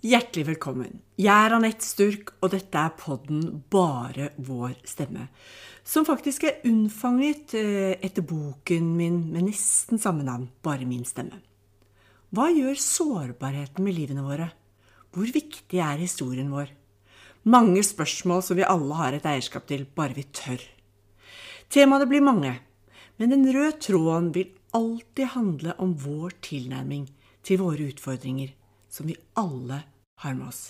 Hjertelig velkommen. Jeg er Anette Sturk, og dette er podden Bare vår stemme. Som faktisk er unnfanget eh, etter boken min med nesten samme navn, Bare min stemme. Hva gjør sårbarheten med livene våre? Hvor viktig er historien vår? Mange spørsmål som vi alle har et eierskap til, bare vi tør. Temaene blir mange, men den røde tråden vil alltid handle om vår tilnærming til våre utfordringer, som vi alle har med oss.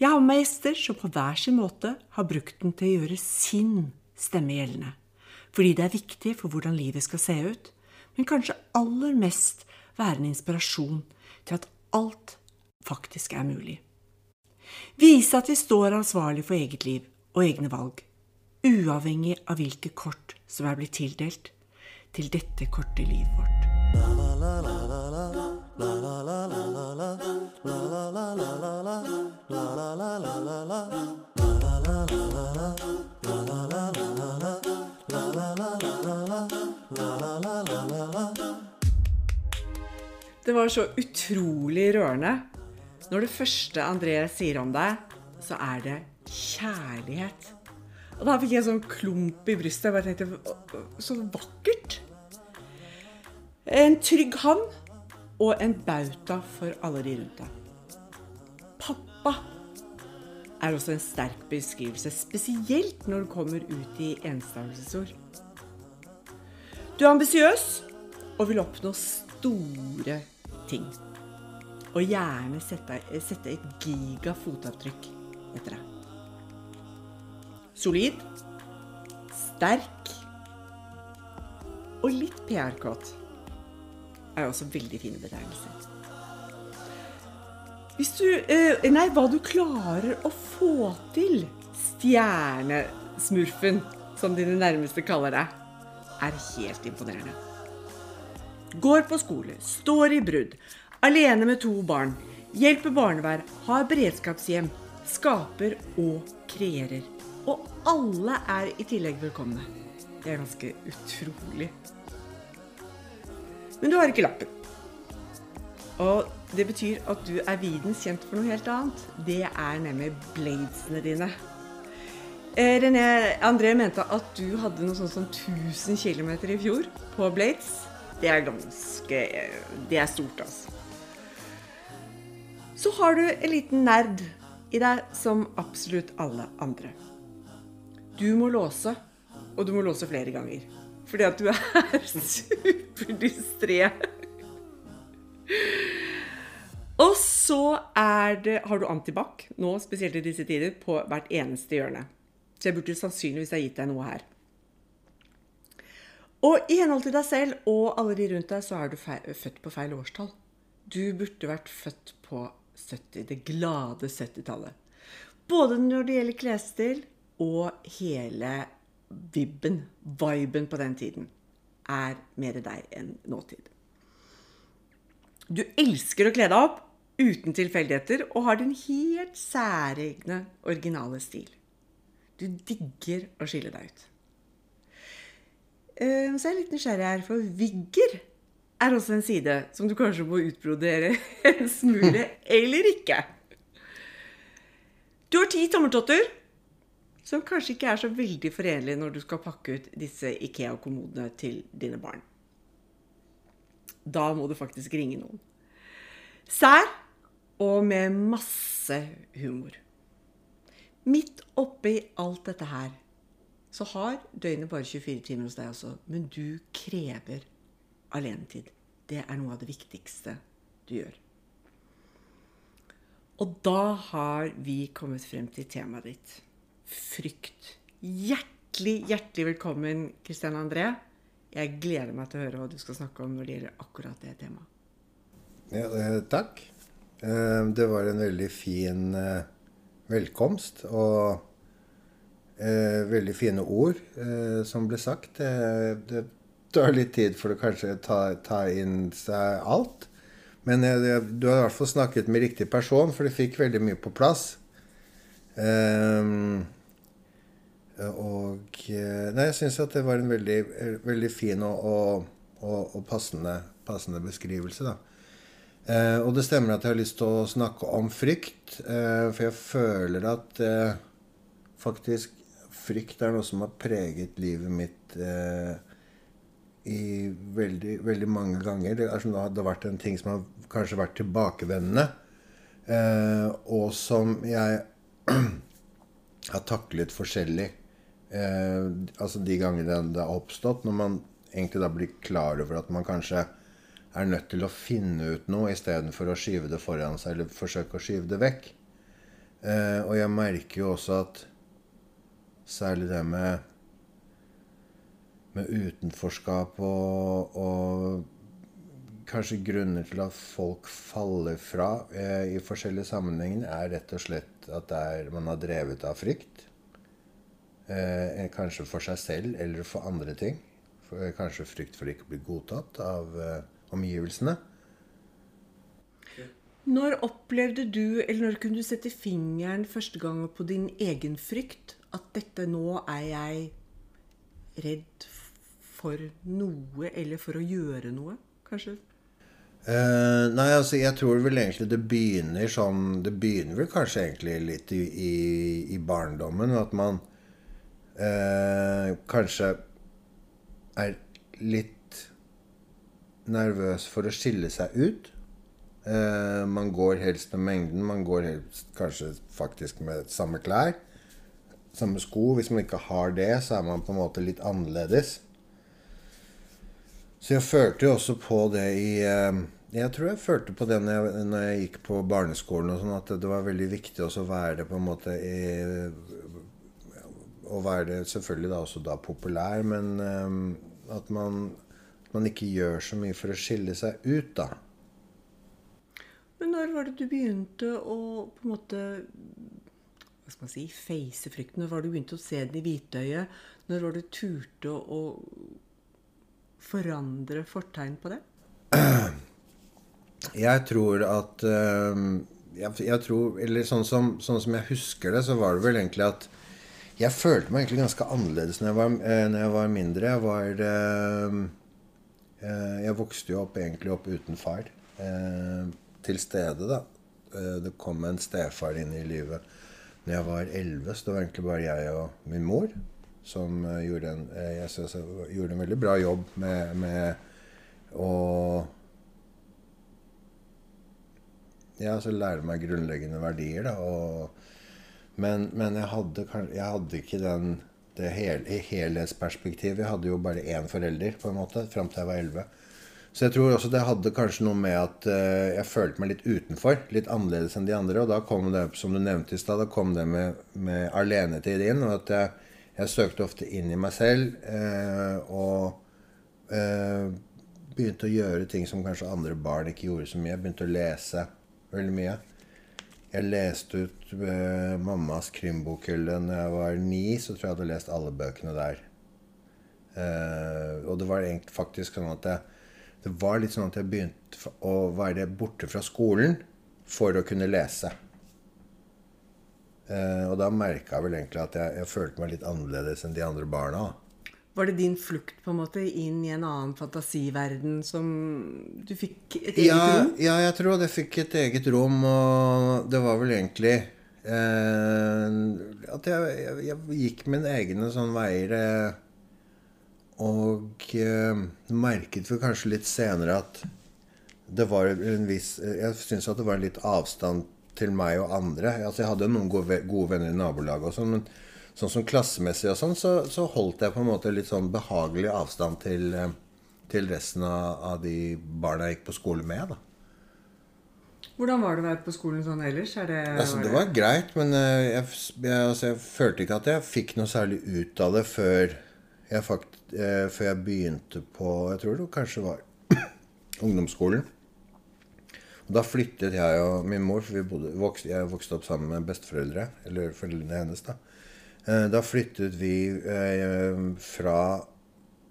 Jeg har med meg gjester som på hver sin måte har brukt den til å gjøre sin stemme gjeldende. Fordi det er viktig for hvordan livet skal se ut, men kanskje aller mest være en inspirasjon til at alt faktisk er mulig. Vise at vi står ansvarlig for eget liv og egne valg, uavhengig av hvilke kort som er blitt tildelt til dette korte livet vårt. Det var så utrolig rørende. Når det første André sier om deg, så er det kjærlighet. Og da fikk jeg sånn klump i brystet. Jeg bare tenkte Så vakkert! En trygg havn og en bauta for alle de rundt deg. Pappa er også en sterk beskrivelse, spesielt når du kommer ut i enstavelsesord. Du er ambisiøs og vil oppnå store ting. Og gjerne sette, sette et giga fotavtrykk etter deg. Solid, sterk og litt PR-kåt er også veldig fine betegnelser. Hvis du eh, Nei, hva du klarer å få til, stjernesmurfen, som dine nærmeste kaller deg, er helt imponerende. Går på skole, står i brudd, alene med to barn, hjelper barnevær, har beredskapshjem, skaper og kreerer. Og alle er i tillegg velkomne. Det er ganske utrolig. Men du har ikke lappen. Og det betyr at du er videns kjent for noe helt annet. Det er nemlig bladesene dine. Eh, René André mente at du hadde noe sånt som 1000 km i fjor på blades. Det er ganske Det er stort, altså. Så har du en liten nerd i deg som absolutt alle andre. Du må låse, og du må låse flere ganger. Fordi at du er superdistré. Og så det, har du antibac, nå spesielt i disse tider, på hvert eneste hjørne. Så jeg burde sannsynligvis ha gitt deg noe her. Og i henhold til deg selv og alle de rundt deg, så er du feil, født på feil årstall. Du burde vært født på 70, det glade 70-tallet. Både når det gjelder klesstil og hele vibben, viben på den tiden, er mer deg enn nåtid. Du elsker å kle deg opp uten tilfeldigheter og har din helt særegne, originale stil. Du digger å skille deg ut. Eh, Så er jeg litt nysgjerrig her, for vigger er også en side som du kanskje må utbrodere en smule, eller ikke. Du har ti tommeltotter, som kanskje ikke er så veldig forenlig når du skal pakke ut disse Ikea-kommodene til dine barn. Da må du faktisk ringe noen. Sær og med masse humor. Midt oppi alt dette her så har døgnet bare 24 timer hos deg også, men du krever alenetid. Det er noe av det viktigste du gjør. Og da har vi kommet frem til temaet ditt. Frykt. Hjertelig, hjertelig velkommen, Kristian André. Jeg gleder meg til å høre hva du skal snakke om når det gjelder akkurat det temaet. Ja, eh, takk. Eh, det var en veldig fin eh, velkomst. Og veldig fine ord som ble sagt. Det, tar litt tid for å kanskje ta, inn seg alt. Men du har i hvert fall snakket med riktig person, for du fikk veldig mye på plass. Ehm, og eh, Nei, jeg syns at det var en veldig, veldig fin og, og, og, og passende, passende beskrivelse, da. Eh, og det stemmer at jeg har lyst til å snakke om frykt. Eh, for jeg føler at eh, faktisk frykt er noe som har preget livet mitt eh, i veldig, veldig mange ganger. Det, er det har vært en ting som har kanskje vært tilbakevendende. Eh, og som jeg har taklet forskjellig. Eh, altså de gangene det har oppstått, når man egentlig da blir klar over at man kanskje er nødt til å finne ut noe istedenfor å skyve det foran seg eller forsøke å skyve det vekk. Eh, og jeg merker jo også at særlig det med, med utenforskap og, og kanskje grunner til at folk faller fra eh, i forskjellige sammenhenger, er rett og slett at er, man har drevet av frykt. Eh, kanskje for seg selv eller for andre ting. For, kanskje frykt for å ikke bli godtatt av eh, omgivelsene. Når opplevde du, eller når kunne du sette fingeren første gang på din egen frykt? At dette nå er jeg redd for noe, eller for å gjøre noe, kanskje? Uh, nei, altså jeg tror vel egentlig det begynner sånn Det begynner vel kanskje egentlig litt i, i, i barndommen. At man eh, kanskje er litt nervøs for å skille seg ut. Eh, man går helst med mengden. Man går helst kanskje faktisk med samme klær. Samme sko. Hvis man ikke har det, så er man på en måte litt annerledes. Så jeg følte jo også på det i eh, Jeg tror jeg følte på det når jeg, når jeg gikk på barneskolen, og sånn, at det var veldig viktig å være det på en måte i, Å være selvfølgelig da også da populær, men eh, at man man ikke gjør så mye for å skille seg ut, da. Men når var det du begynte å på en måte hva skal man si, face frykten? Når var det du begynte å se den i hvitøyet? Når var det du turte å forandre fortegn på det? Jeg tror at jeg, jeg tror, Eller sånn som, sånn som, jeg husker det, så var det vel egentlig at jeg følte meg egentlig ganske annerledes når jeg var, når jeg var mindre. Jeg var Eh, jeg vokste jo opp egentlig opp uten far. Eh, til stede, da. Eh, det kom en stefar inn i livet når jeg var elleve, så det var egentlig bare jeg og min mor som gjorde en, jeg synes, gjorde en veldig bra jobb med, med å ja, så lære meg grunnleggende verdier. Da, og, men, men jeg, hadde, jeg hadde ikke den det hel, helhetsperspektivet. Jeg hadde jo bare én forelder på en måte, fram til jeg var 11. Så jeg tror også det hadde kanskje noe med at uh, jeg følte meg litt utenfor. Litt annerledes enn de andre. Og da kom det, som du nevnte i stad, da kom det med, med alenetid inn. Og at jeg, jeg, søkte ofte inn i meg selv. Uh, og uh, begynte å gjøre ting som kanskje andre barn ikke gjorde så mye. Jeg begynte å lese veldig mye. Jeg leste ut uh, mammas krimbokhylle når jeg var ni. Så tror jeg jeg hadde lest alle bøkene der. Uh, og det var egentlig faktisk sånn at jeg, det var litt sånn at jeg begynte å være borte fra skolen for å kunne lese. Uh, og da merka jeg vel egentlig at jeg, jeg, følte meg litt annerledes enn de andre barna. Var det din flukt på en måte inn i en annen fantasiverden som du fikk et eget ja, rom? Ja, jeg tror jeg fikk et eget rom, og det var vel egentlig eh, At jeg, jeg, jeg, gikk mine egne sånne veier. Eh, og eh, merket vel kanskje litt senere at det var en viss Jeg syns at det var en litt avstand til meg og andre. Altså, jeg hadde noen gode, gode venner i nabolaget og sånn, men sånn som klassemessig og sånn, så, så, holdt jeg på en måte litt sånn behagelig avstand til, eh, til resten av, av, de barna jeg gikk på skole med. da. Hvordan var det å være på skolen sånn ellers? Det, altså, det var greit, men eh, jeg, jeg, altså, jeg, følte ikke at jeg fikk noe særlig ut av det før jeg, fakt, eh, før jeg begynte på Jeg tror det kanskje var ungdomsskolen. Og da flyttet jeg og min mor, for bodde, vokste, jeg vokste opp sammen med besteforeldre. Eller foreldrene hennes, da. Eh, da flyttet vi eh, fra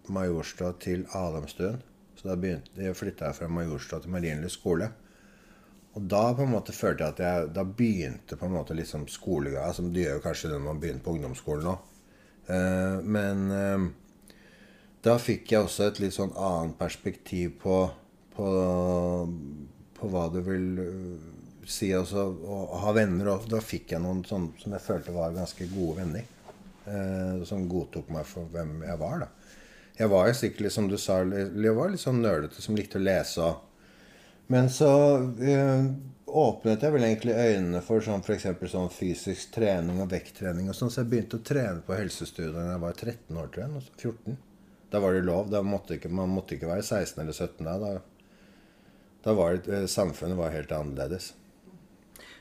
Majorstua til Adamstuen. Så da begynte, flytta jeg fra Majorstua til Marienlyst skole. Og da på en måte følte jeg at jeg da begynte på en måte liksom skolegang. Altså, det gjør jo kanskje når man begynner på ungdomsskolen òg. Eh, men da fikk jeg også et litt sånn annet perspektiv på, på, på hva det vil si også, å ha venner. Og da fikk jeg noen sånn, som jeg følte var ganske gode venner. Eh, som godtok meg for hvem jeg var. da. Jeg var jo sikkert, som du sa, jeg var litt sånn nølete som likte å lese. Men så eh, åpnet jeg vel egentlig øynene for sånn f.eks. sånn fysisk trening og vekttrening. og sånn, Så jeg begynte å trene på helsestudiet da jeg var 13 år, tror jeg. 14. Da var det lov. Da måtte ikke, man måtte ikke være 16 eller 17 da. Da, da var det, eh, samfunnet var helt annerledes.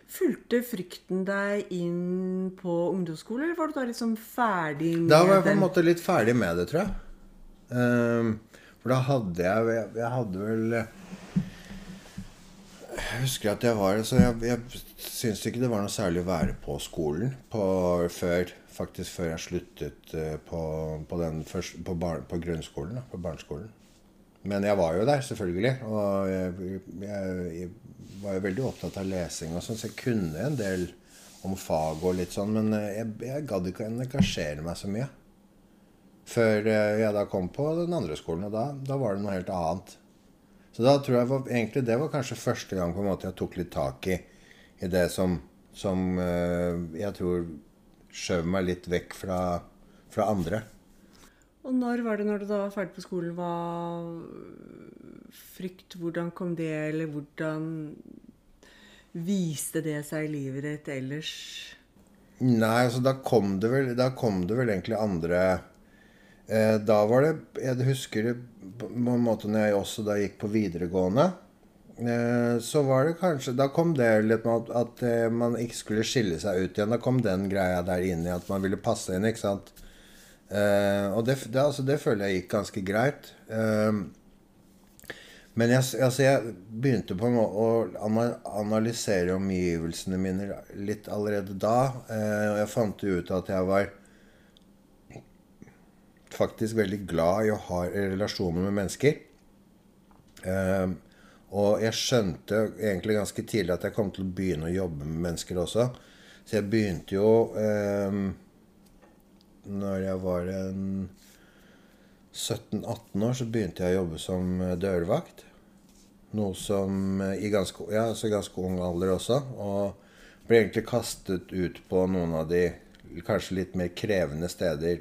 Fulgte frykten deg inn på ungdomsskole, eller var du da liksom ferdig med det? Da var jeg på en måte litt ferdig med det, tror jeg. Um, for da hadde jeg Jeg, jeg hadde vel Jeg husker at jeg var Så jeg, jeg syns ikke det var noe særlig å være på skolen på, før Faktisk før jeg sluttet uh, på, på, den første, på, bar, på grunnskolen, på barneskolen. Men jeg var jo der, selvfølgelig. Og jeg, jeg var jo veldig opptatt av lesing og sånn, så jeg kunne en del om fag og litt sånn, men jeg, jeg gadd ikke å engasjere meg så mye. Før eh, jeg da kom på den andre skolen, og da, da var det noe helt annet. Så da tror jeg var, egentlig det var kanskje første gang på en måte jeg tok litt tak i, i det som, som eh, jeg tror skjøv meg litt vekk fra, fra andre. Og når var det når du da var ferdig på skolen? Hva frykt, hvordan kom det, eller hvordan viste det seg i livet ditt ellers? Nei, altså da kom det vel, kom det vel egentlig andre eh, Da var det Jeg husker det på en måte når jeg også da gikk på videregående. Eh, så var det kanskje Da kom det litt med at, at eh, man ikke skulle skille seg ut igjen. Da kom den greia der inn i at man ville passe inn, ikke sant. Eh, og det, det, altså, det føler jeg gikk ganske greit. Uh, men jeg, altså jeg begynte på å analysere omgivelsene mine litt allerede da. Uh, og jeg fant ut at jeg var faktisk veldig glad i å ha relasjoner med mennesker. Og jeg skjønte egentlig ganske tidlig at jeg kom til å begynne å jobbe med mennesker også. Så jeg begynte jo Når jeg var en 17-18 år, så begynte jeg å jobbe som dørvakt. Noe som eh, i ganske, ja, altså ganske ung alder også. Og ble egentlig kastet ut på noen av de kanskje litt mer krevende steder,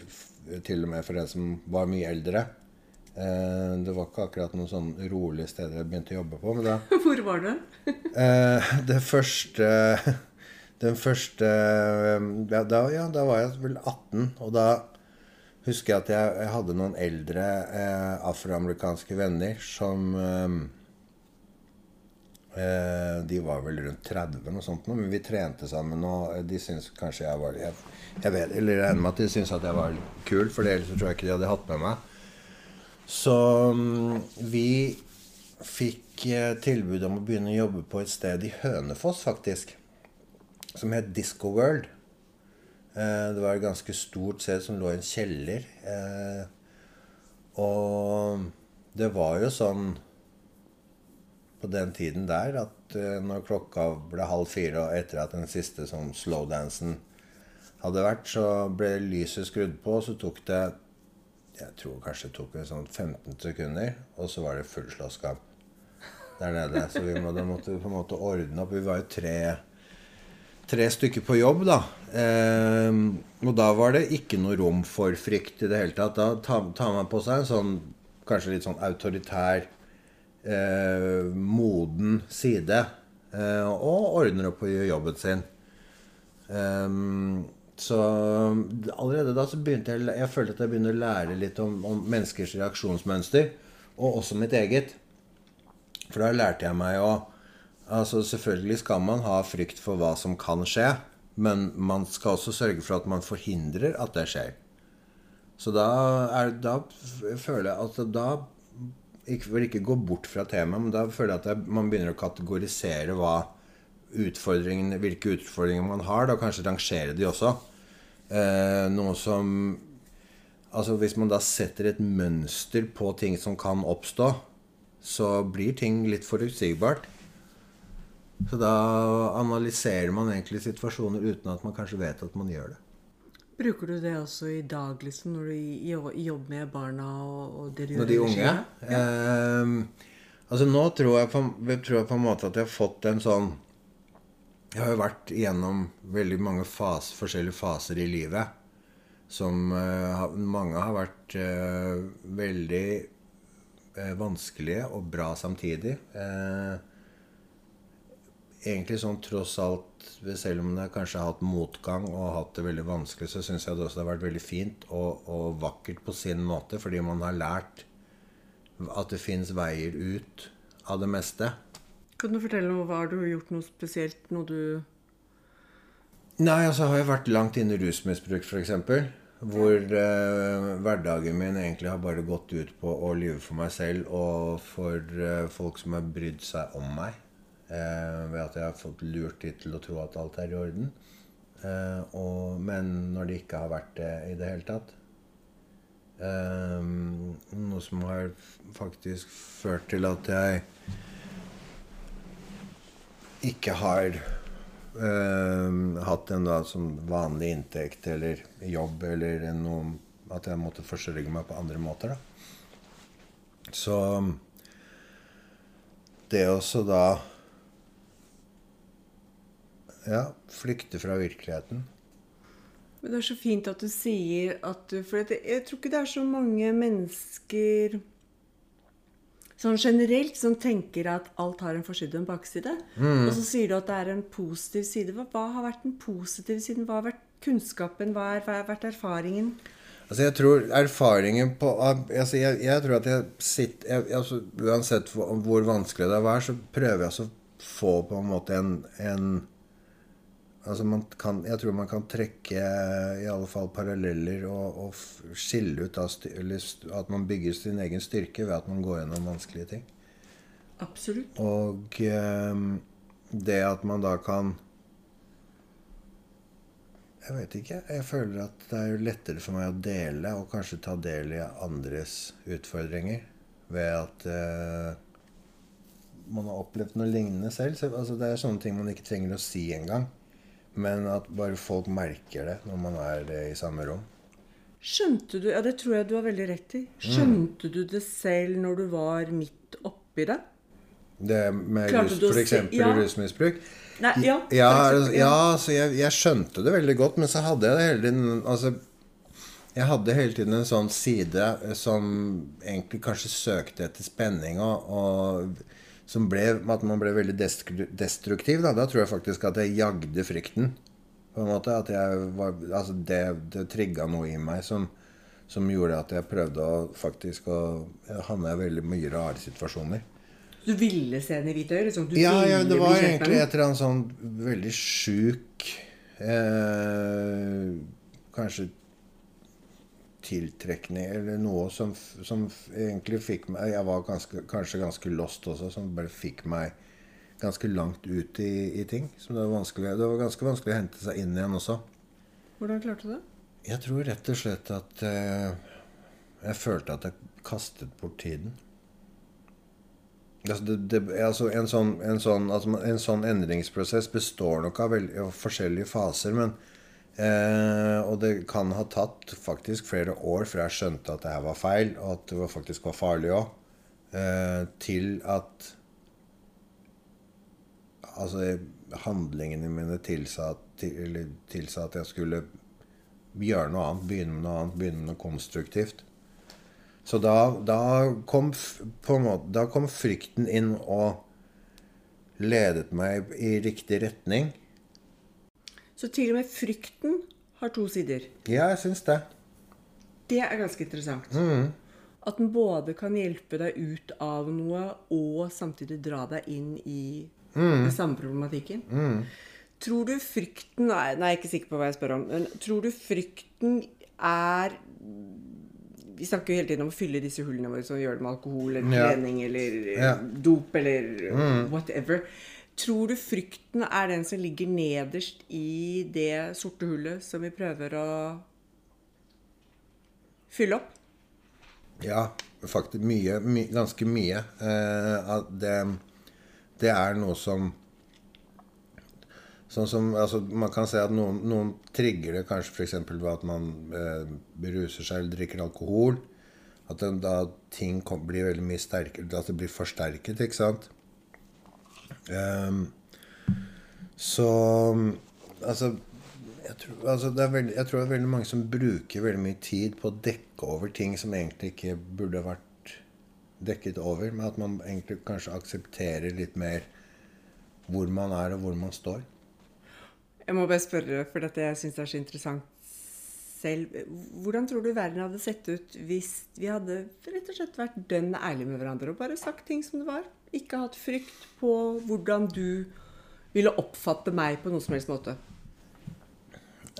til og med for en som var mye eldre. Eh, det var ikke akkurat noen sånn rolige steder jeg begynte å jobbe på. Da, Hvor var du? eh, det første Den første ja da, ja, da var jeg vel 18. Og da husker jeg at jeg, jeg hadde noen eldre eh, afroamerikanske venner som eh, Eh, de var vel rundt 30, noe sånt, men vi trente sammen. Og de syntes kanskje jeg var Jeg, jeg vet, eller regner med at de syntes at jeg var kul, for ellers tror jeg ikke de hadde hatt med meg. Så mm, vi fikk eh, tilbud om å begynne å jobbe på et sted i Hønefoss, faktisk. Som het Disco World. Eh, det var et ganske stort sted som lå i en kjeller. Og det var jo sånn på den tiden der at uh, når klokka ble halv fire, og etter at den siste sånn slowdansen hadde vært, så ble lyset skrudd på, og så tok det Jeg tror kanskje tok det sånn 15 sekunder, og så var det full slåsskamp der nede. Så vi måtte, måtte på en måte ordne opp. Vi var jo tre, tre stykker på jobb, da. Eh, og da var det ikke noe rom for frykt i det hele tatt. Da tar, man på seg en sånn kanskje litt sånn autoritær eh, moden side eh, og ordner opp på jobben sin. Um, så allerede da så begynte jeg Jeg følte at jeg begynte å lære litt om, om, menneskers reaksjonsmønster. Og også mitt eget. For da lærte jeg meg å Altså Selvfølgelig skal man ha frykt for hva som kan skje. Men man skal også sørge for at man forhindrer at det skjer. Så da, er, da føler jeg at da ikke, vil ikke gå bort fra temaet, men da føler jeg at jeg, man begynner å kategorisere hva utfordringene, hvilke utfordringer man har. Da kanskje rangere de også. Eh, noe som Altså Hvis man da setter et mønster på ting som kan oppstå, så blir ting litt forutsigbart. Så da analyserer man egentlig situasjoner uten at man kanskje vet at man gjør det. Bruker du det også i dag, liksom, når du jobber med barna og, og det du gjør? Når de unge? Ja. Uh, Altså nå tror jeg, på, tror jeg på en måte at jeg har fått en sånn Jeg har jo vært igjennom veldig mange fas, forskjellige faser i livet. Som uh, mange har vært uh, veldig uh, vanskelige og bra samtidig. Egentlig sånn tross alt, selv om jeg kanskje har hatt motgang og hatt det veldig vanskelig, så syns jeg det også har vært veldig fint og, og vakkert på sin måte, fordi man har lært at det fins veier ut av det meste. Kan du fortelle noe? Hva har du gjort noe spesielt? Noe du Nei, altså har jeg vært langt inne i rusmisbruk, f.eks. Hvor eh, hverdagen min egentlig har bare gått ut på å lyve for meg selv og for eh, folk som har brydd seg om meg. Eh, ved at jeg har fått lurt de til å tro at alt er i orden. Eh, og, men når det ikke har vært det i det hele tatt. Um, noe som har faktisk ført til at jeg ikke har um, hatt en da som vanlig inntekt eller jobb eller noe At jeg måtte forsørge meg på andre måter, da. Så det også da Ja, flykte fra virkeligheten men det er så fint at du sier at du For jeg tror ikke det er så mange mennesker sånn generelt som tenker at alt har en forside og en bakside. Mm. Og så sier du at det er en positiv side. Hva, har vært den positive siden? Hva har vært kunnskapen? Hva, er, hva har vært erfaringen? Altså jeg tror erfaringen på altså jeg, jeg, tror at jeg sitter jeg, altså Uansett hvor, hvor vanskelig det er, så prøver jeg å få på en måte en, en Altså kan, jeg tror man kan trekke i alle fall paralleller og, og skille ut at man bygger sin egen styrke ved at man går gjennom vanskelige ting. Absolutt. Og eh, det at man da kan Jeg vet ikke. Jeg føler at det er lettere for meg å dele og kanskje ta del i andres utfordringer ved at eh, man har opplevd noe lignende selv. Så, altså, det er sånne ting man ikke trenger å si engang. Men at bare folk merker det når man er i samme rom. Skjønte du Ja, det tror jeg du har veldig rett i. Skjønte mm. du det selv når du var midt oppi det? Det med rus, for eksempel ja. rusmisbruk? Nei, ja, ja, eksempel, ja. ja så jeg, jeg, skjønte det veldig godt, men så hadde jeg det hele tiden Altså, jeg hadde hele tiden en sånn side som egentlig kanskje søkte etter spenning og, og som ble, at man ble veldig destruktiv. Da, da tror jeg faktisk at jeg jagde frykten. På en måte, at jeg var, altså det, det trigga noe i meg som, som, gjorde at jeg prøvde å faktisk å havne i veldig mye rare situasjoner. Du ville se henne i hvite øyne? Liksom. Ja, ja, det var egentlig et eller annet sånn veldig sjuk eh, Kanskje tiltrekning eller noe som, som, egentlig fikk meg Jeg var ganske, kanskje ganske lost også, som bare fikk meg ganske langt ut i, i ting. Som det, var det var ganske vanskelig å hente seg inn igjen også. Hvordan klarte du det? Jeg tror rett og slett at eh, jeg følte at jeg kastet bort tiden. Altså, det, det, altså en, sånn, en, sånn, altså en, sånn, endringsprosess består nok av, vel, av forskjellige faser. Men Eh, og det kan ha tatt faktisk flere år før jeg skjønte at det her var feil, og at det faktisk var farlig òg, eh, til at Altså handlingene mine tilsa, til, tilsa at jeg skulle gjøre noe annet, begynne med noe annet, begynne med noe konstruktivt. Så da, da, kom, måte, da kom frykten inn og ledet meg i riktig retning. Så til og med frykten har to sider. Ja, jeg syns det. Det er ganske interessant. Mm. At den både kan hjelpe deg ut av noe, og samtidig dra deg inn i mm. den samme problematikken. Mm. Tror du frykten nei, nei, jeg er ikke sikker på hva jeg spør om. Men tror du frykten er Vi snakker jo hele tiden om å fylle disse hullene våre, som gjør det med alkohol eller trening ja. eller ja. dop eller mm. whatever. Tror du frykten er den som ligger nederst i det sorte hullet som vi prøver å fylle opp? Ja, faktisk mye. My, ganske mye. Eh, det, det, er noe som Sånn som altså, Man kan si at noen, noen trigger det kanskje f.eks. ved at man eh, beruser seg eller drikker alkohol. At den, da ting kom, blir veldig mye sterkere At det blir forsterket, ikke sant? Um, så Altså, jeg tror, altså veldig, jeg tror, det er veldig mange som bruker veldig mye tid på å dekke over ting som egentlig ikke burde vært dekket over. Men at man egentlig kanskje aksepterer litt mer hvor man er, og hvor man står. Jeg må bare spørre, for dette jeg syns det er så interessant selv. Hvordan tror du verden hadde sett ut hvis vi hadde rett og slett vært dønn ærlige med hverandre og bare sagt ting som det var? Ikke hatt frykt på hvordan du ville oppfatte meg på noen som helst måte?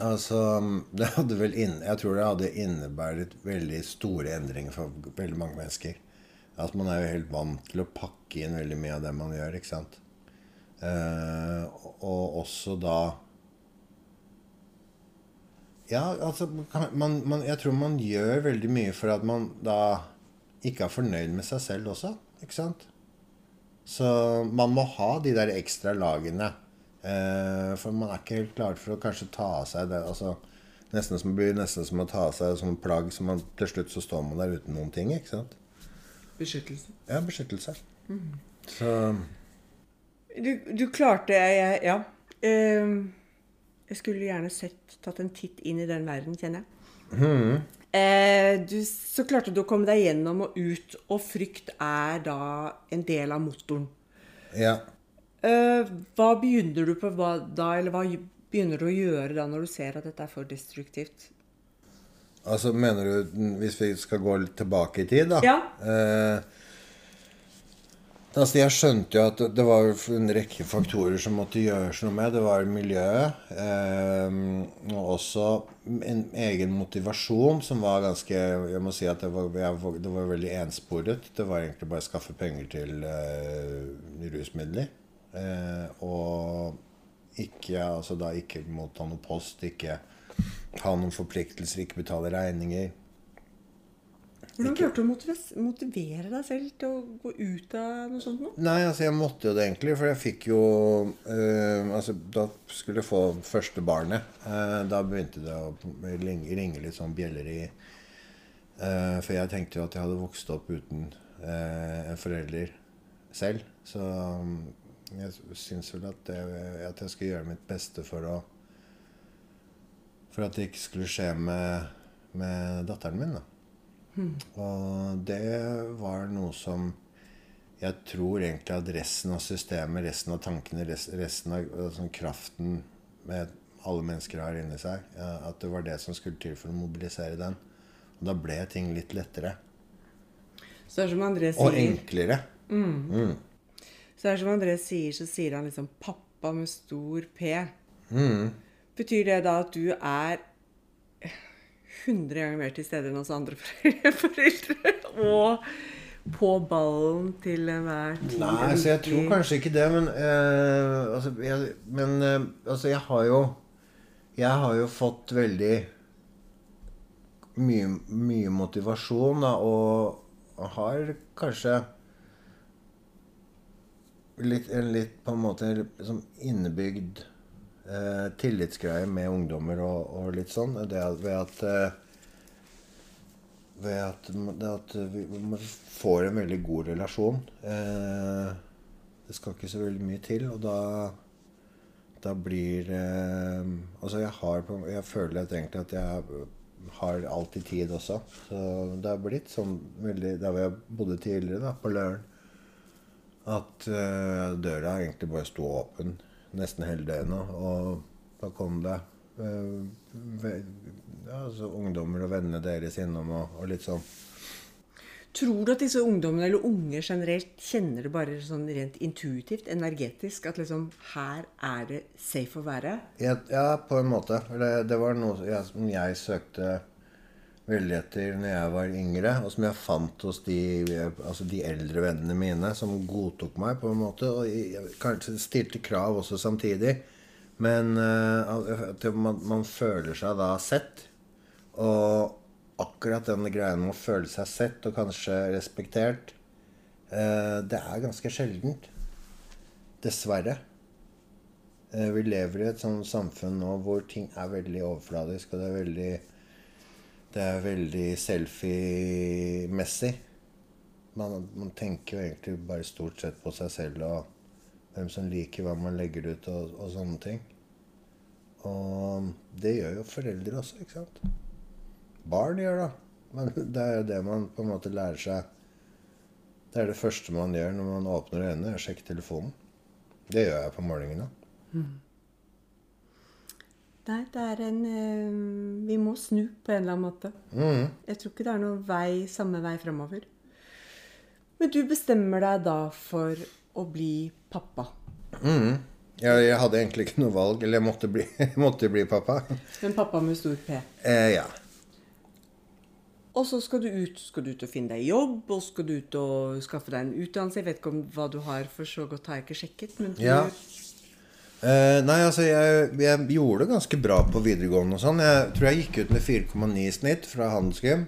Altså, det hadde vel inn, Jeg tror det hadde innebæret veldig store endringer for veldig mange mennesker. At man er jo helt vant til å pakke inn veldig mye av det man gjør. ikke sant? Eh, og også da Ja, altså man, man, Jeg tror man gjør veldig mye for at man da ikke er fornøyd med seg selv også. Ikke sant? Så man må ha de der ekstra lagene. Eh, for man er ikke helt klar for å kanskje ta av seg det. altså Nesten som, blir nesten som å ta av seg som plagg. Så man, til slutt så står man der uten noen ting. ikke sant? Beskyttelse. Ja, beskyttelse. Mm. Så du, du, klarte jeg, Ja. Uh, jeg skulle gjerne sett, tatt en titt inn i den verden, kjenner jeg. Mm. Uh, du, så klarte du å komme deg gjennom og ut, og frykt er da en del av motoren. Ja. Uh, hva begynner du på da, eller hva begynner du å gjøre da når du ser at dette er for destruktivt? Altså, mener du hvis vi skal gå litt tilbake i tid, da? Ja. Eh, Altså, jeg skjønte jo at det var en rekke faktorer som måtte gjøres noe med. Det var miljøet. Eh, og også en egen motivasjon som var ganske Jeg må si at det var, det var veldig ensporet. Det var egentlig bare å skaffe penger til eh, rusmidler. Eh, og ikke, altså da ikke motta noe post, ikke ha noen forpliktelser, ikke betale regninger. Hvordan klarte du å motivere deg selv til å gå ut av noe sånt? Nå? Nei, altså jeg måtte jo det egentlig. For jeg fikk jo øh, altså Da skulle jeg få første barnet. Eh, da begynte det å ringe litt sånn bjeller i eh, For jeg tenkte jo at jeg hadde vokst opp uten eh, en forelder selv. Så um, jeg syns vel at, det, at jeg skulle gjøre mitt beste for å For at det ikke skulle skje med, med datteren min. da. Mm. Og det var noe som jeg tror egentlig at resten av systemet, resten av tankene, resten av altså, kraften med alle mennesker har inni seg, at det var det som skulle til for å mobilisere den. Og da ble ting litt lettere. Så det er som André sier Og enklere. Mm. Mm. Så det er som André sier, så sier han liksom 'pappa' med stor P. Mm. Betyr det da at du er 100 ganger mer til stede enn hos andre foreldre. Og på ballen til enhver tid. Nei, så jeg tror kanskje ikke det, men uh, altså, jeg, Men uh, altså, jeg har jo Jeg har jo fått veldig mye, mye motivasjon, da, og har kanskje litt, litt på en måte liksom innebygd eh, tillitsgreie med ungdommer og, og, litt sånn. Det ved at eh, ved at, at, vi får en veldig god relasjon. Eh, det skal ikke så veldig mye til, og da da blir eh, Altså, jeg har Jeg føler at egentlig at jeg har alltid tid også. Så det har blitt sånn veldig Der hvor jeg bodde tidligere, da, på Løren, at uh, døra egentlig bare sto åpen nesten hele døgnet. Og da kom det uh, ja, altså ungdommer og vennene deres innom og, og, litt sånn. Tror du at disse ungdommene, eller unge generelt, kjenner det bare sånn rent intuitivt, energetisk? At liksom her er det safe å være? Ja, ja på en måte. Det, det var noe jeg, som jeg søkte veldig etter når jeg var yngre, og som jeg fant hos de, altså de eldre vennene mine, som godtok meg på en måte. Og kanskje stilte krav også samtidig. Men uh, at man, man, føler seg da sett. Og akkurat denne greia med å føle seg sett og kanskje respektert, uh, det er ganske sjeldent. Dessverre. Uh, vi lever i et sånt samfunn nå hvor ting er veldig overfladisk, og det er veldig det er veldig selfie-messig. Man, man tenker jo egentlig bare stort sett på seg selv og hvem som liker hva man legger ut og, og sånne ting. Og det gjør jo foreldre også, ikke sant? Barn gjør det. Men det er jo det man på en måte lærer seg Det er det første man gjør når man åpner øynene, er å sjekke telefonen. Det gjør jeg på morgenen. Mm. Nei, det er en eh, Vi må snu på en eller annen måte. Mm. Jeg tror ikke det er noen vei, samme vei fremover. Men du bestemmer deg da for å bli pappa. Mm. Ja, jeg hadde egentlig ikke noe valg. Eller jeg måtte bli, måtte bli pappa. Men pappa med stor P? Eh, ja. Og så skal du ut skal du ut og finne deg jobb, og skal du ut og skaffe deg en utdannelse. Jeg vet ikke om hva du har, for så godt har jeg ikke sjekket. men du... Ja. Eh, nei, altså jeg, jeg, gjorde det ganske bra på videregående og sånn. Jeg tror jeg gikk ut med 4,9 i snitt fra handelsgym.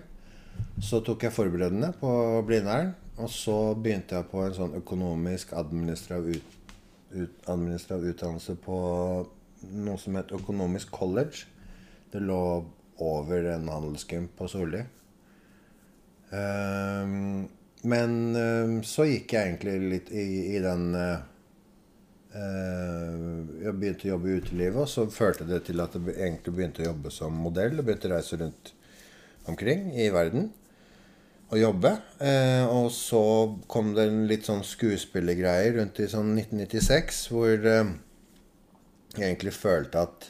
Så tok jeg forberedende på Blindern. Og så begynte jeg på en sånn økonomisk administrativ, ut, ut, administrativ utdannelse på noe som het Økonomisk college. Det lå over en handelsgym på Solli. Um, men um, så gikk jeg egentlig litt i, i den uh, Jeg begynte å jobbe i utelivet, og så førte det til at jeg egentlig begynte å jobbe som modell. Og begynte å reise rundt omkring i verden og jobbe. Uh, og så kom det en litt sånn skuespillergreie rundt i sånn 1996, hvor uh, jeg egentlig følte at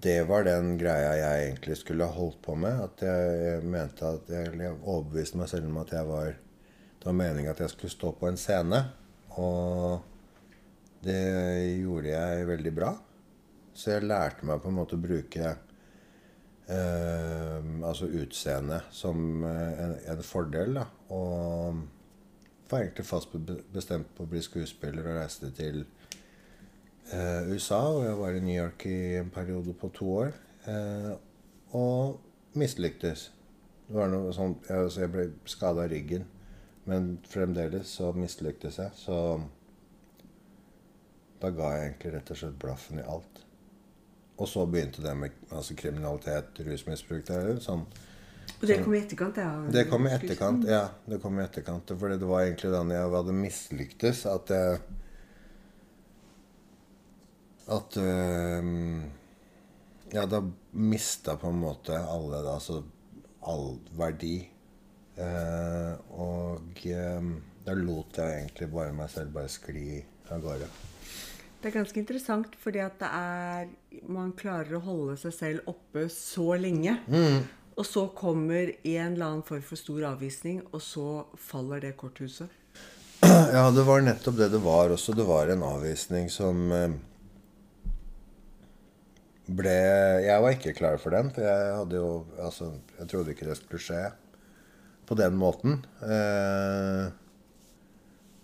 det var den greia jeg egentlig skulle holdt på med. At jeg mente at jeg overbeviste meg selv om at jeg var Det var meningen at jeg skulle stå på en scene. Og det gjorde jeg veldig bra. Så jeg lærte meg på en måte å bruke eh, altså utseendet som en, en, fordel. da. Og var egentlig fast bestemt på å bli skuespiller og reiste til eh, USA, og jeg var i New York i en periode på to år. Eh, og mislyktes. Det var noe sånn, jeg, altså jeg ble skada i ryggen, men fremdeles så mislyktes jeg. Så da ga jeg egentlig rett og slett blaffen i alt. Og så begynte det med altså, kriminalitet, rusmisbruk. Det er sånn og det kom i etterkant? Ja, det kom i etterkant, ja. det kom i etterkant, For det var egentlig da jeg hadde mislyktes, at jeg at uh, Ja, da mista på en måte alle da, altså all verdi. Uh, og um, da lot jeg egentlig bare meg selv bare skli av gårde. Det er ganske interessant, fordi at det er Man klarer å holde seg selv oppe så lenge. Mm. Og så kommer en eller annen form for stor avvisning, og så faller det korthuset. Ja, det var nettopp det det var også. Det var en avvisning som uh, ble Jeg var ikke klar for den, for jeg hadde jo Altså, jeg trodde ikke det skulle skje på den måten. Eh,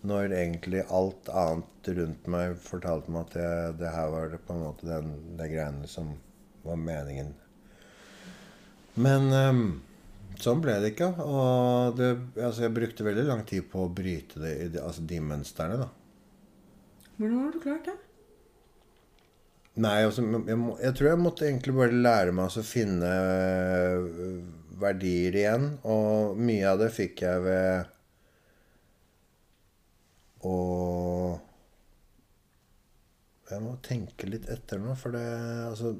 når egentlig alt annet rundt meg fortalte meg at jeg, det her var det på en måte den, de greiene som var meningen. Men um, sånn ble det ikke. Og det, altså, jeg brukte veldig lang tid på å bryte det, altså de mønstrene, da. Hvordan har du klart det? Nei, altså, jeg, må, jeg, tror jeg måtte egentlig bare lære meg å finne øh, verdier igjen. Og mye av det fikk jeg ved å Jeg må tenke litt etter nå, for det Altså,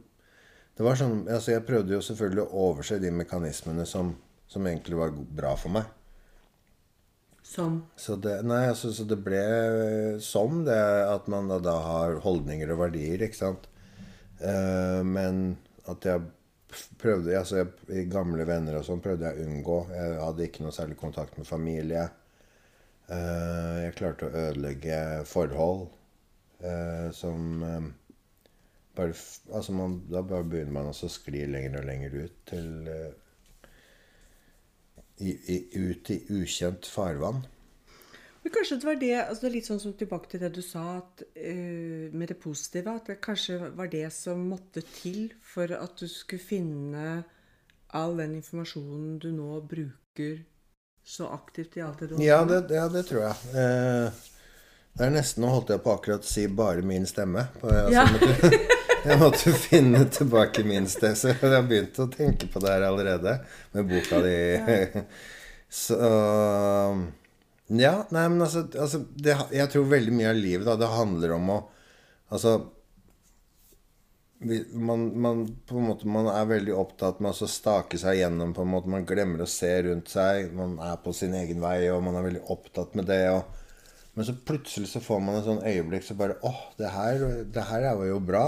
det var sånn altså, Jeg prøvde jo selvfølgelig å overse de mekanismene som, som egentlig var bra for meg. Som? Så det, nei, altså, så det ble som det at man da, da har holdninger og verdier, ikke sant. Uh, men at jeg prøvde altså jeg, I gamle venner og sånn prøvde jeg å unngå. Jeg hadde ikke noe særlig kontakt med familie. Uh, jeg klarte å ødelegge forhold uh, som bare, altså man, Da bare begynner man å skli lenger og lenger ut til i, i, ut i ukjent farvann. Men kanskje det var det altså Litt sånn som tilbake til det du sa at, uh, med det positive. At det kanskje var det som måtte til for at du skulle finne all den informasjonen du nå bruker så aktivt i alt det du har ja det, ja, det tror jeg. Eh, det er nesten Nå holdt jeg på akkurat å si 'bare min stemme'. Altså, ja. Jeg måtte finne tilbake min sted, så jeg har begynt å tenke på det her allerede med boka di. Så Ja, nei, men altså, altså det, Jeg tror veldig mye av livet da, det handler om å Altså man, man, måte, man er veldig opptatt med å stake seg gjennom. på en måte, Man glemmer å se rundt seg. Man er på sin egen vei, og man er veldig opptatt med det. Og, men så plutselig så får man et sånn øyeblikk så bare åh, det her, det her er jo bra.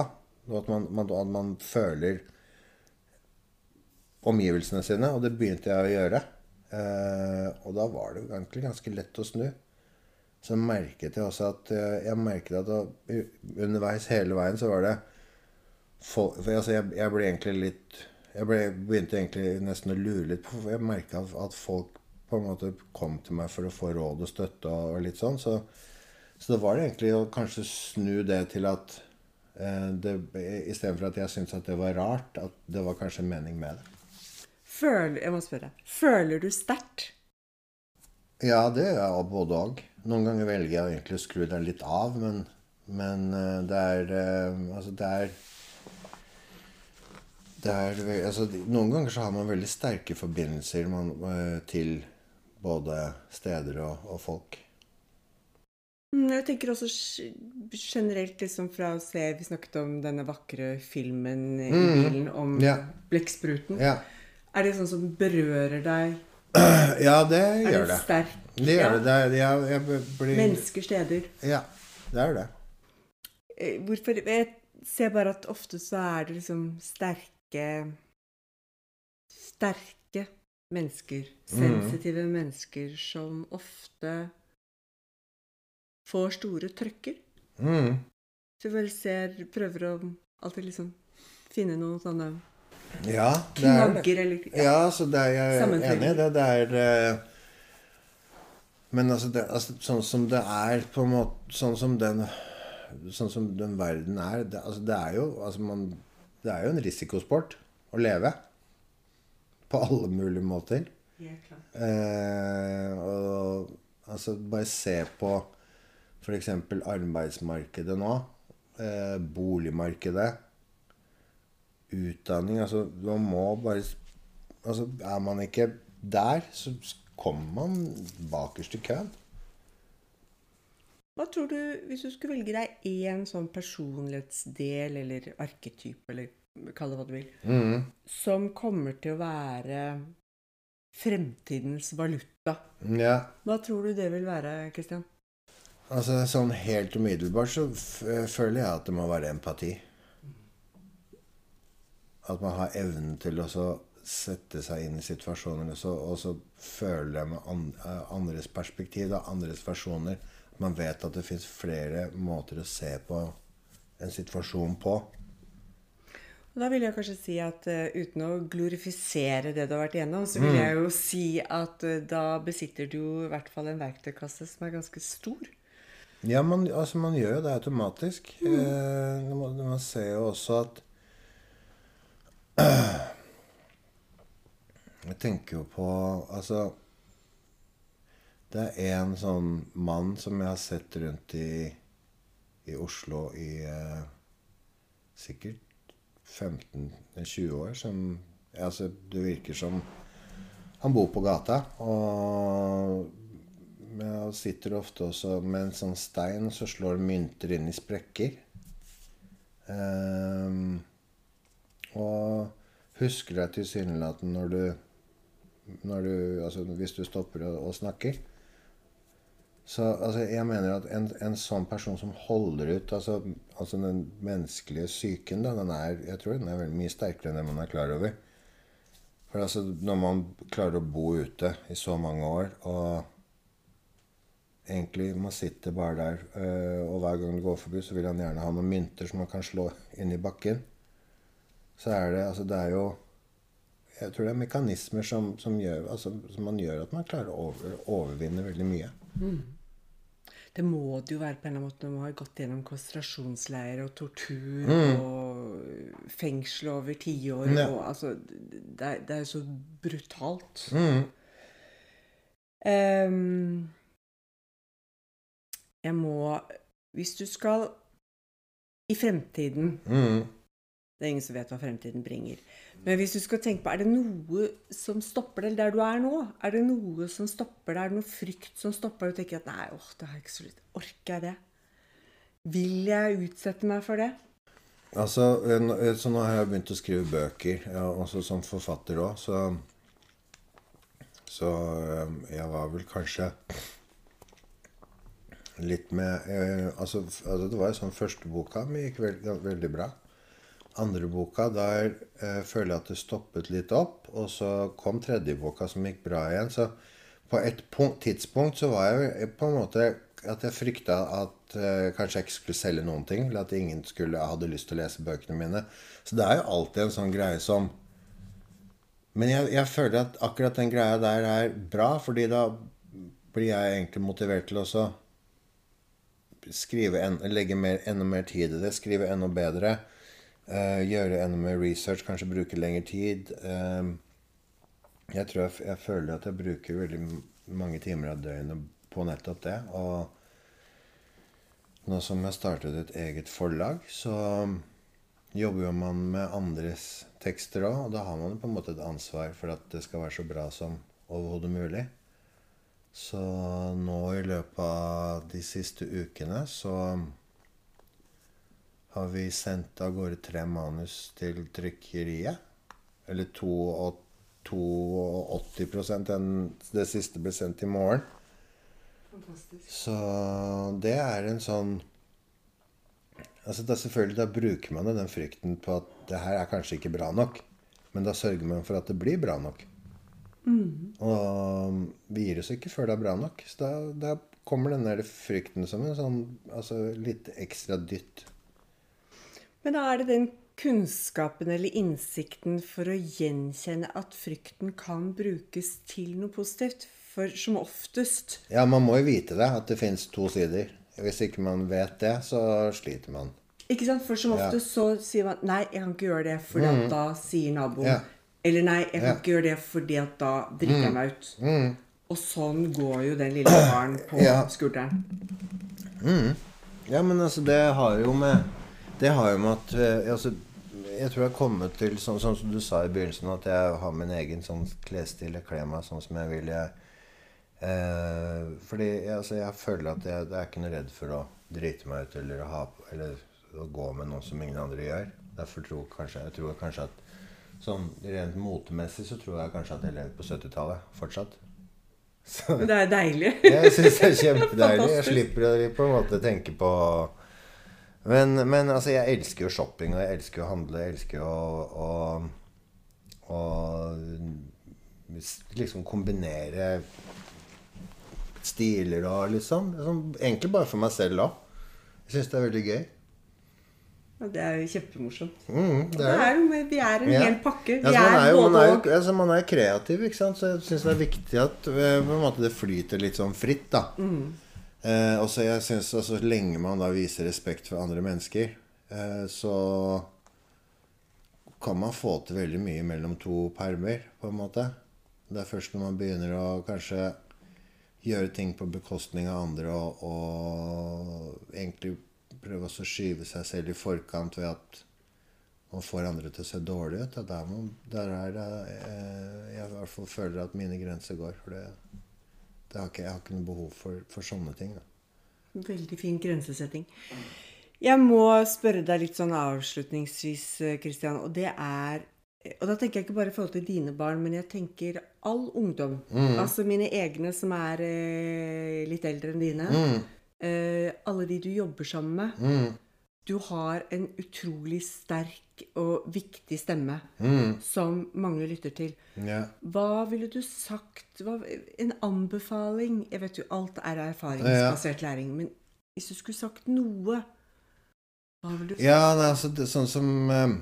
Og at man, man, at man føler omgivelsene sine. Og det begynte jeg å gjøre. Eh, og da var det egentlig ganske lett å snu. Så merket jeg også at eh, jeg merket at underveis hele veien så var det for, for altså jeg, jeg, ble egentlig litt Jeg ble, begynte egentlig nesten å lure litt på jeg merka at, at, folk på en måte kom til meg for å få råd og støtte og, og litt sånn. Så, så det var det egentlig å kanskje snu det til at eh, det, Istedenfor at jeg syntes at det var rart, at det var kanskje en mening med det. Føler, jeg må spørre. Føler du sterkt? Ja, det gjør jeg både òg. Noen ganger velger jeg egentlig å skru den litt av, men, men eh, det er eh, Altså, det er, er altså, Noen ganger så har man veldig sterke forbindelser man, eh, til både steder og, og, folk. Mm, jeg tenker også generelt liksom fra å se Vi snakket om denne vakre filmen i mm. bilen om ja. blekkspruten. Ja. Er det sånn som berører deg? Ja, det gjør det. Er det sterkt? Gjør ja. det. det er, jeg blir... Mennesker, steder. Ja, det er det. Eh, hvorfor Jeg ser bare at ofte så er det liksom sterke Sterke mennesker, mm. sensitive mm. mennesker, som ofte får store trøkker. Mm. Så vi bare ser Prøver å alltid liksom finne noen sånne ja, det er knagger eller ja. ja, så det er jeg enig i det. Det er eh, Men altså, det, altså, sånn som det er på en måte Sånn som den Sånn som den verden er Det, altså, det er jo altså, man, Det er jo en risikosport å leve. På alle mulige måter. Eh, og altså Bare se på f.eks. arbeidsmarkedet nå. Eh, boligmarkedet utdanning altså, Man må bare altså, Er man ikke der, så kommer man bakerst i køen. Hva tror du, hvis du skulle velge deg én sånn personlighetsdel eller arketype, eller kall det hva du vil, mm. som kommer til å være fremtidens valuta, ja. hva tror du det vil være, Kristian? Altså, sånn helt umiddelbart så føler jeg at det må være empati. At man har evnen til å sette seg inn i situasjoner og så, og så føle med eh, andres perspektiv, da, andres versjoner. Man vet at det fins flere måter å se på en situasjon på. Da vil jeg kanskje si at uh, uten å glorifisere det du har vært igjennom, så vil mm. jeg jo si at uh, da besitter du i hvert fall en verktøykasse som er ganske stor. Ja, man, altså man gjør jo det automatisk. Mm. Uh, man, man ser jo også at Jeg tenker jo på Altså Det er en sånn mann som jeg har sett rundt i, i Oslo i eh, sikkert 15-20 år, som altså, Det virker som han bor på gata. Og jeg sitter ofte også med en sånn stein, så slår mynter inn i sprekker. Um, og husker deg tilsynelatende når du, når du altså Hvis du stopper og, og snakker. Så altså, jeg mener at en, en, sånn person som holder ut altså, altså Den menneskelige psyken, da, den er, jeg tror den er veldig mye sterkere enn det man er klar over. For altså, når man klarer å bo ute i så mange år, og egentlig man sitter bare der, øh, og hver gang du går forbi, så vil han gjerne ha noen mynter som man kan slå inn i bakken så er det Altså, det er jo Jeg tror det er mekanismer som, som, gjør, altså, som man gjør at man klarer å over, overvinne veldig mye. Mm. Det må det jo være på en eller annen måte når man har gått gjennom konsentrasjonsleirer og tortur mm. og fengsel over tiår. Ja. Altså, det, er, det er så brutalt. Mm. Um, jeg må Hvis du skal i fremtiden mm Det er ingen som vet hva fremtiden bringer. Men hvis du skal tenke på, er det noe som stopper deg der du er nå? Er det noe som stopper deg? Er det noe frykt som stopper deg? Og tenker at nei, åh, det har jeg ikke så lyst Orker jeg det? Vil jeg utsette meg for det? Altså, så nå har jeg begynt å skrive bøker, ja, også som forfatter òg, så Så jeg var vel kanskje litt med eh, altså, altså, det var jo sånn Første boka mi gikk veld, veldig bra. Andre boka, der eh, føler jeg at det stoppet litt opp. Og så kom tredje boka, som gikk bra igjen. Så på et punkt, tidspunkt så var jeg på en måte at jeg frykta at eh, kanskje jeg ikke skulle selge noen ting. Eller at ingen skulle, hadde lyst til å lese bøkene mine. Så det er jo alltid en sånn greie som Men jeg, jeg føler at akkurat den greia der er bra, fordi da blir jeg egentlig motivert til å skrive en, legge mer, enda mer tid i det, skrive enda bedre. Uh, gjøre enda mer research, kanskje bruke lengre tid. Uh, jeg tror jeg, jeg, føler at jeg bruker veldig mange timer av døgnet på nettopp det. Og nå som jeg startet et eget forlag, så jobber man med andres tekster òg. Og da har man på en måte et ansvar for at det skal være så bra som overhodet mulig. Så nå i løpet av de siste ukene så har vi sendt av gårde tre manus til trykkeriet. Eller 82 enn Det siste ble sendt i morgen. Fantastisk. Så det er en sånn Altså da selvfølgelig Da bruker man den frykten på at det her er kanskje ikke bra nok. Men da sørger man for at det blir bra nok. Mm. Og vi gir oss ikke før det er bra nok. Så da, da kommer den der frykten som en sånn altså litt ekstra dytt. Men da er det den kunnskapen eller innsikten for å gjenkjenne at frykten kan brukes til noe positivt. For som oftest Ja, man må jo vite det, at det fins to sider. Hvis ikke man vet det, så sliter man. Ikke sant? For som oftest ja. så sier man 'nei, jeg kan ikke gjøre det', for mm. da sier naboen ja. Eller nei, jeg kan ja. ikke gjøre det fordi at da driter jeg mm. meg ut. Mm. Og sånn går jo den lille faren på skulderen. Mm. Ja, men altså, det har jo med Det har jo med at eh, altså, Jeg tror jeg har kommet til sånn, sånn, som du sa i begynnelsen, at jeg har min egen sånn klesstil. Jeg kler meg sånn som jeg vil. Jeg, eh, fordi altså, jeg føler at jeg, jeg, er ikke noe redd for å drite meg ut eller å, ha, eller å gå med noe som ingen andre gjør. Derfor tror kanskje, jeg tror kanskje at Sånn rent motemessig så tror jeg kanskje at jeg lever på 70-tallet fortsatt. Så, det er deilig. jeg syns det er kjempedeilig. Jeg slipper å på en måte tenke på men, men, altså, jeg elsker jo shopping, og jeg elsker å handle. Jeg elsker å, å, å liksom kombinere stiler og liksom. liksom egentlig bare for meg selv òg. Jeg syns det er veldig gøy. Ja, det er jo kjempemorsomt. Mm, det er, det er vi er en ja. hel pakke. Vi ja, er, er både og. Altså, man er kreativ, ikke sant? så jeg syns det er viktig at eh, måte, det flyter litt sånn fritt. da. Mm. Eh, og så jeg synes, altså, Så lenge man da viser respekt for andre mennesker, eh, så kan man få til veldig mye mellom to permer, på en måte. Det er først når man begynner å kanskje gjøre ting på bekostning av andre og, og egentlig prøve å skyve seg selv i forkant ved at man får andre til å se dårlig ut. Der, man, der er det eh, jeg i hvert fall føler at mine grenser går. For det, det har ikke, jeg har ikke noe behov for, for sånne ting. Da. Veldig fin grensesetting. Jeg må spørre deg litt sånn avslutningsvis, Kristian, og det er og da tenker jeg ikke bare i forhold til dine barn, men jeg tenker all ungdom. Mm. Altså mine egne som er eh, litt eldre enn dine. Mm eh, alle de du jobber sammen med. Mm. Du har en utrolig sterk og viktig stemme mm. som mange lytter til. Yeah. Hva ville du sagt hva, En anbefaling Jeg vet jo alt er erfaringsbasert læring, men hvis du skulle sagt noe Hva ville du sagt? Ja, nei, altså, det, sånn som eh,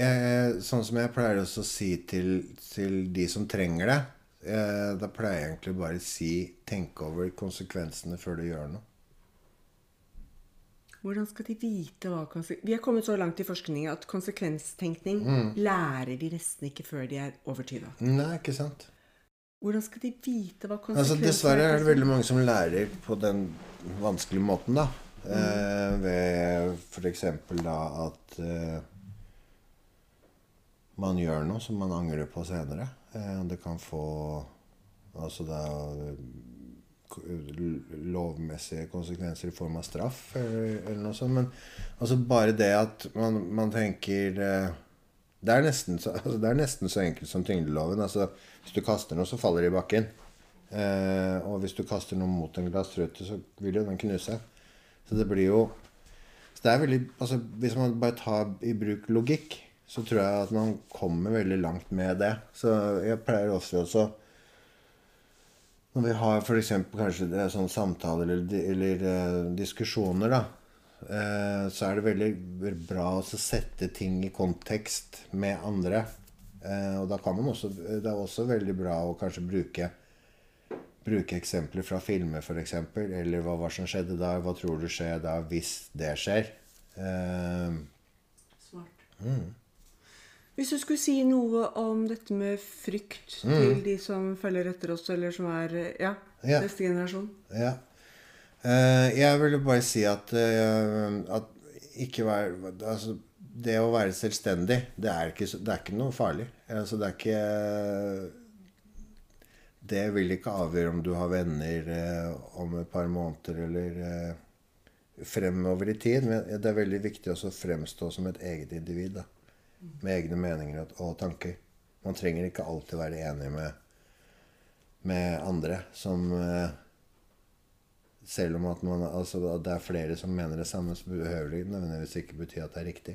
jeg, Sånn som jeg pleier også å si til, til de som trenger det Eh, da pleier jeg egentlig bare å si tenk over konsekvensene før du gjør noe. Hvordan skal de vite hva Vi er kommet så langt i forskningen at konsekvenstenkning mm. lærer de nesten ikke før de er over 20. Nei, ikke sant. Hvordan skal de vite hva konsekvenser altså, Dessverre er det veldig mange som lærer på den vanskelige måten, da. Eh, ved f.eks. da at eh, man gjør noe som man angrer på senere. Eh, det kan få altså da lovmessige konsekvenser i form av straff eller, eller noe sånt. Men altså bare det at man, man tenker eh, det er, nesten så, altså det er nesten så enkelt som tyngdeloven. Altså, hvis du kaster noe, så faller det i bakken. Eh, og hvis du kaster noe mot en glassrute, så vil jo den knuse. Så det blir jo så det er veldig, altså Hvis man bare tar i bruk logikk, så tror jeg at man kommer veldig langt med det. Så jeg pleier ofte også Når vi har f.eks. kanskje det sånne samtaler eller, eller uh, diskusjoner, da, uh, så er det veldig bra å sette ting i kontekst med andre. Uh, og da kan man også Det er også veldig bra å kanskje bruke bruke eksempler fra filmer, f.eks. Eller hva var som skjedde da? Hva tror du skjer da hvis det skjer? Smart. Mm. Hvis du skulle si noe om dette med frykt til de som følger etter oss, eller som er ja, Mm. Ja. neste generasjon? ja. Uh, jeg ville bare si at, uh, at ikke vær Altså, det å være selvstendig, det er ikke, det er ikke noe farlig. Altså, det er ikke Det vil ikke avgjøre om du har venner uh, om et par måneder eller fremover i tid. Men det er veldig viktig også å fremstå som et eget individ. Da. Med egne meninger og, tanker. Man trenger ikke alltid være enig med, med andre som eh, Selv om at man, altså, at det er flere som mener det samme, så behøver det nødvendigvis ikke bety at det er riktig.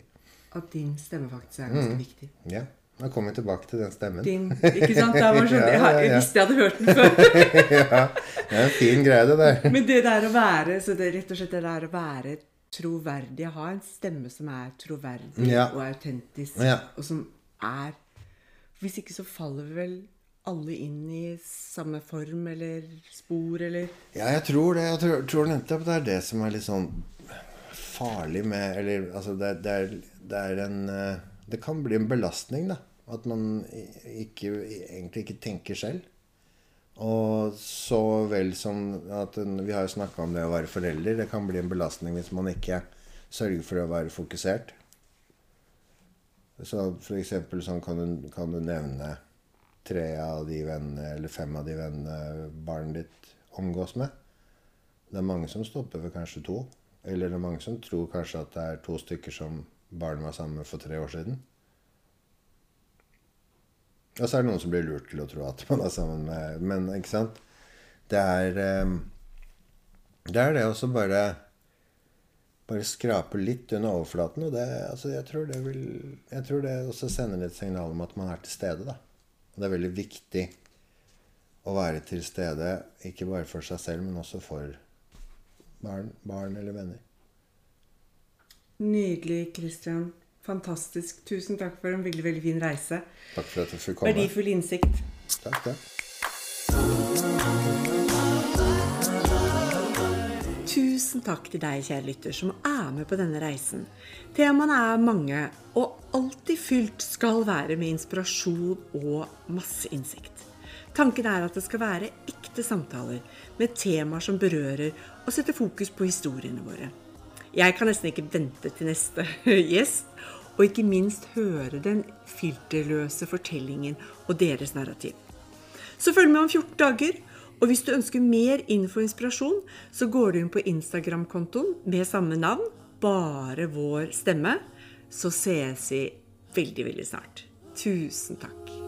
At din stemme faktisk er Mm. ganske viktig. Ja, Nå kommer vi tilbake til den stemmen. Din, ikke sant? Det var sånn, jeg, jeg visste jeg hadde hørt den før. ja, det er en fin greie, det der. Men det der å være så det er rett og slett det der å være troverdig, ha en stemme som er troverdig Ja. og autentisk, Ja. og som er Hvis ikke så faller vi vel alle inn i samme form eller spor eller Ja, jeg tror det. Jeg tror, tror nettopp det er det som er litt sånn farlig med Eller altså, det, det, er, det er en eh, Det kan bli en belastning, da. At man ikke, egentlig ikke tenker selv. Og så vel som at Vi har jo snakka om det å være forelder. Det kan bli en belastning hvis man ikke sørger for å være fokusert. Så for eksempel sånn kan du, kan du nevne tre av de vennene, eller fem av de vennene barnet ditt omgås med. Det er mange som stopper ved kanskje to. Eller det er mange som tror kanskje at det er to stykker som barnet var sammen med for tre år siden. Og så er det noen som blir lurt til å tro at man er sammen med Men ikke sant? Det er eh, Det er det også bare bare skrape litt under overflaten. Og det, altså, jeg, tror det vil, jeg tror det også sender et signal om at man er til stede. Da. Og det er veldig viktig å være til stede, ikke bare for seg selv, men også for barn, barn eller venner. Nydelig, Christian. Fantastisk. Tusen takk for en veldig veldig fin reise. Takk for at du fikk komme. Verdifull innsikt. Takk, takk. Tusen takk til deg, kjære lytter, som er med på denne reisen. Temaene er mange, og alltid fylt skal være med inspirasjon og masse innsikt. Tanken er at det skal være ekte samtaler med temaer som berører og setter fokus på historiene våre. Jeg kan nesten ikke vente til neste gjest, og ikke minst høre den filterløse fortellingen og deres narrativ. Så følg med om 14 dager. Og hvis du ønsker mer info og inspirasjon, så går du inn på Instagram-kontoen med samme navn, bare vår stemme. Så ses vi veldig, veldig snart. Tusen takk.